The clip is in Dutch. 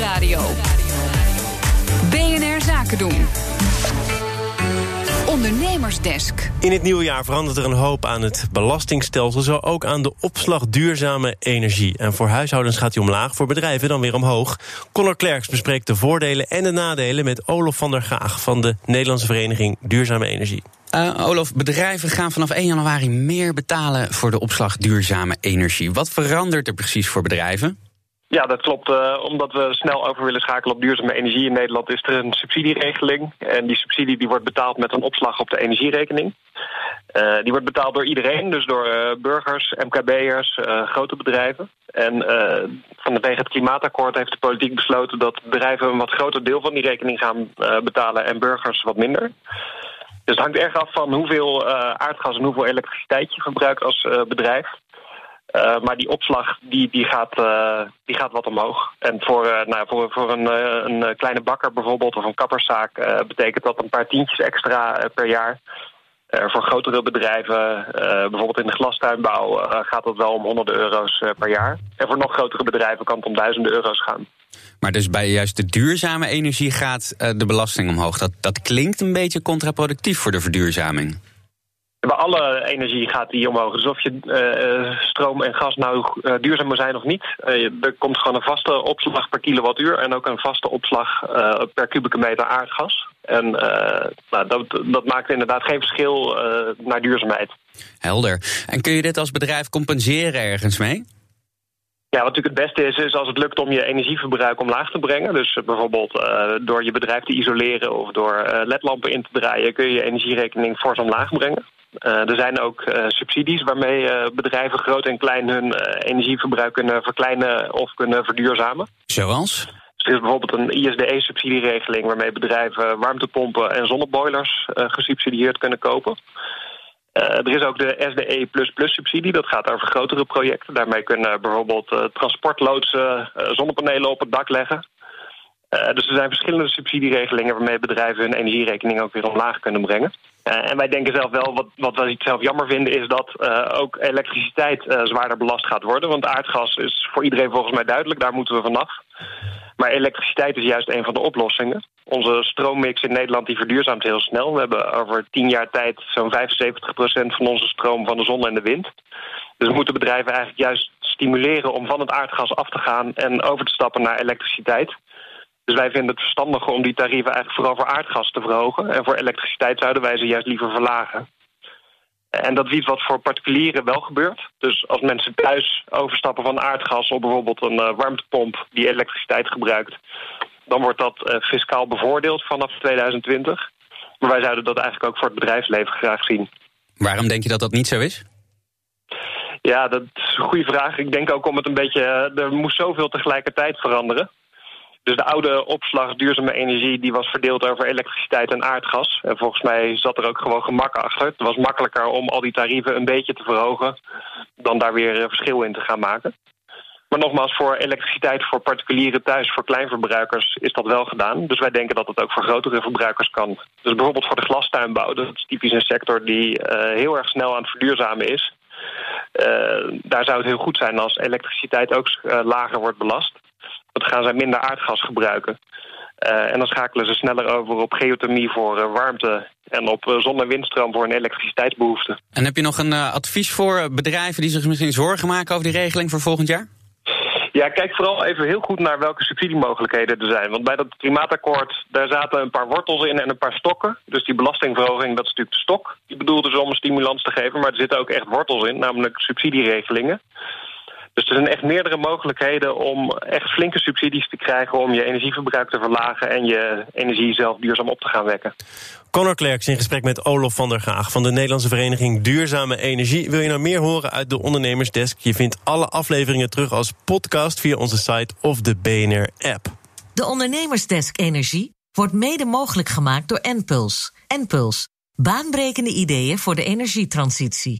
Nieuwsradio. BNR Zaken doen. Ondernemersdesk. In het nieuwe jaar verandert er een hoop aan het belastingstelsel, zo ook aan de opslag duurzame energie. En voor huishoudens gaat die omlaag, voor bedrijven dan weer omhoog. Conor Klerks bespreekt de voordelen en de nadelen met Olof van der Gaag van de Nederlandse Vereniging Duurzame Energie. Uh, Olof, bedrijven gaan vanaf 1 januari meer betalen voor de opslag duurzame energie. Wat verandert er precies voor bedrijven? Ja, dat klopt. Uh, omdat we snel over willen schakelen op duurzame energie in Nederland is er een subsidieregeling. En die subsidie die wordt betaald met een opslag op de energierekening. Uh, die wordt betaald door iedereen, dus door uh, burgers, MKB'ers, grote bedrijven. En vanwege het klimaatakkoord heeft de politiek besloten dat bedrijven een wat groter deel van die rekening gaan betalen en burgers wat minder. Dus het hangt erg af van hoeveel aardgas en hoeveel elektriciteit je verbruikt als bedrijf. Uh, maar die opslag die, die, gaat, uh, die gaat wat omhoog. En voor, uh, nou, voor, voor een, een kleine bakker bijvoorbeeld of een kapperszaak betekent dat een paar tientjes extra per jaar. voor grotere bedrijven, bijvoorbeeld in de glastuinbouw, gaat dat wel om honderden euro's per jaar. En voor nog grotere bedrijven kan het om duizenden euro's gaan. Maar dus bij juist de duurzame energie gaat de belasting omhoog. Dat, dat klinkt een beetje contraproductief voor de verduurzaming. Bij alle energie gaat die omhoog. Dus of je uh, stroom en gas nou uh, duurzaam moet zijn of niet. Uh, er komt gewoon een vaste opslag per kilowattuur en ook een vaste opslag per kubieke meter aardgas. En nou, dat, dat, maakt inderdaad geen verschil naar duurzaamheid. Helder. En kun je dit als bedrijf compenseren ergens mee? Ja, wat natuurlijk het beste is, is als het lukt om je energieverbruik omlaag te brengen. Dus bijvoorbeeld door je bedrijf te isoleren of door ledlampen in te draaien... kun je je energierekening fors omlaag brengen. Uh, er zijn ook uh, subsidies waarmee uh, bedrijven groot en klein hun energieverbruik kunnen verkleinen of kunnen verduurzamen. Zoals? Dus er is bijvoorbeeld een ISDE-subsidieregeling waarmee bedrijven warmtepompen en zonneboilers gesubsidieerd kunnen kopen. er is ook de SDE++-subsidie, dat gaat over grotere projecten. Daarmee kunnen bijvoorbeeld transportloodsen zonnepanelen op het dak leggen. Uh, dus er zijn verschillende subsidieregelingen waarmee bedrijven hun energierekening ook weer omlaag kunnen brengen. Uh, en wij denken zelf wel, wat, wat wij zelf jammer vinden, is dat uh, ook elektriciteit zwaarder belast gaat worden. Want aardgas is voor iedereen volgens mij duidelijk, daar moeten we vanaf. Maar elektriciteit is juist een van de oplossingen. Onze stroommix in Nederland die verduurzaamt heel snel. We hebben over tien jaar tijd zo'n 75% van onze stroom van de zon en de wind. Dus we moeten bedrijven eigenlijk juist stimuleren om van het aardgas af te gaan en over te stappen naar elektriciteit. Dus wij vinden het verstandiger om die tarieven eigenlijk vooral voor aardgas te verhogen. En voor elektriciteit zouden wij ze juist liever verlagen. En dat is iets wat voor particulieren wel gebeurt. Dus als mensen thuis overstappen van aardgas op bijvoorbeeld een uh, warmtepomp die elektriciteit gebruikt, dan wordt dat uh, fiscaal bevoordeeld vanaf 2020. Maar wij zouden dat eigenlijk ook voor het bedrijfsleven graag zien. Waarom denk je dat dat niet zo is? Ja, dat is een goede vraag. Ik denk ook om het een beetje. Eh, er moest zoveel tegelijkertijd veranderen. Dus de oude opslag duurzame energie die was verdeeld over elektriciteit en aardgas. En volgens mij zat er ook gewoon gemak achter. Het was makkelijker om al die tarieven een beetje te verhogen... dan daar weer verschil in te gaan maken. Maar nogmaals, voor elektriciteit, voor particulieren thuis, voor kleinverbruikers is dat wel gedaan. Dus wij denken dat het ook voor grotere verbruikers kan. Dus bijvoorbeeld voor de glastuinbouw, dat is typisch een sector die uh, heel erg snel aan het verduurzamen is. Uh, daar zou het heel goed zijn als elektriciteit ook lager wordt belast. Dan gaan zij minder aardgas gebruiken. Uh, en dan schakelen ze sneller over op geothermie voor uh, warmte en op uh, zon- en windstroom voor een elektriciteitsbehoefte. En heb je nog een advies voor bedrijven die zich misschien zorgen maken over die regeling voor volgend jaar? Ja, kijk vooral even heel goed naar welke subsidiemogelijkheden er zijn. Want bij dat klimaatakkoord, daar zaten een paar wortels in en een paar stokken. Dus die belastingverhoging, dat is natuurlijk de stok. Die bedoelde dus om een stimulans te geven, maar er zitten ook echt wortels in, namelijk subsidieregelingen. Dus er zijn echt meerdere mogelijkheden om echt flinke subsidies te krijgen... om je energieverbruik te verlagen en je energie zelf duurzaam op te gaan wekken. Conor Klerks in gesprek met Olof van der Gaag van de Nederlandse Vereniging Duurzame Energie. Wil je nou meer horen uit de Ondernemersdesk? Je vindt alle afleveringen terug als podcast via onze site of de BNR-app. De Ondernemersdesk Energie wordt mede mogelijk gemaakt door Enpuls. Enpuls, baanbrekende ideeën voor de energietransitie.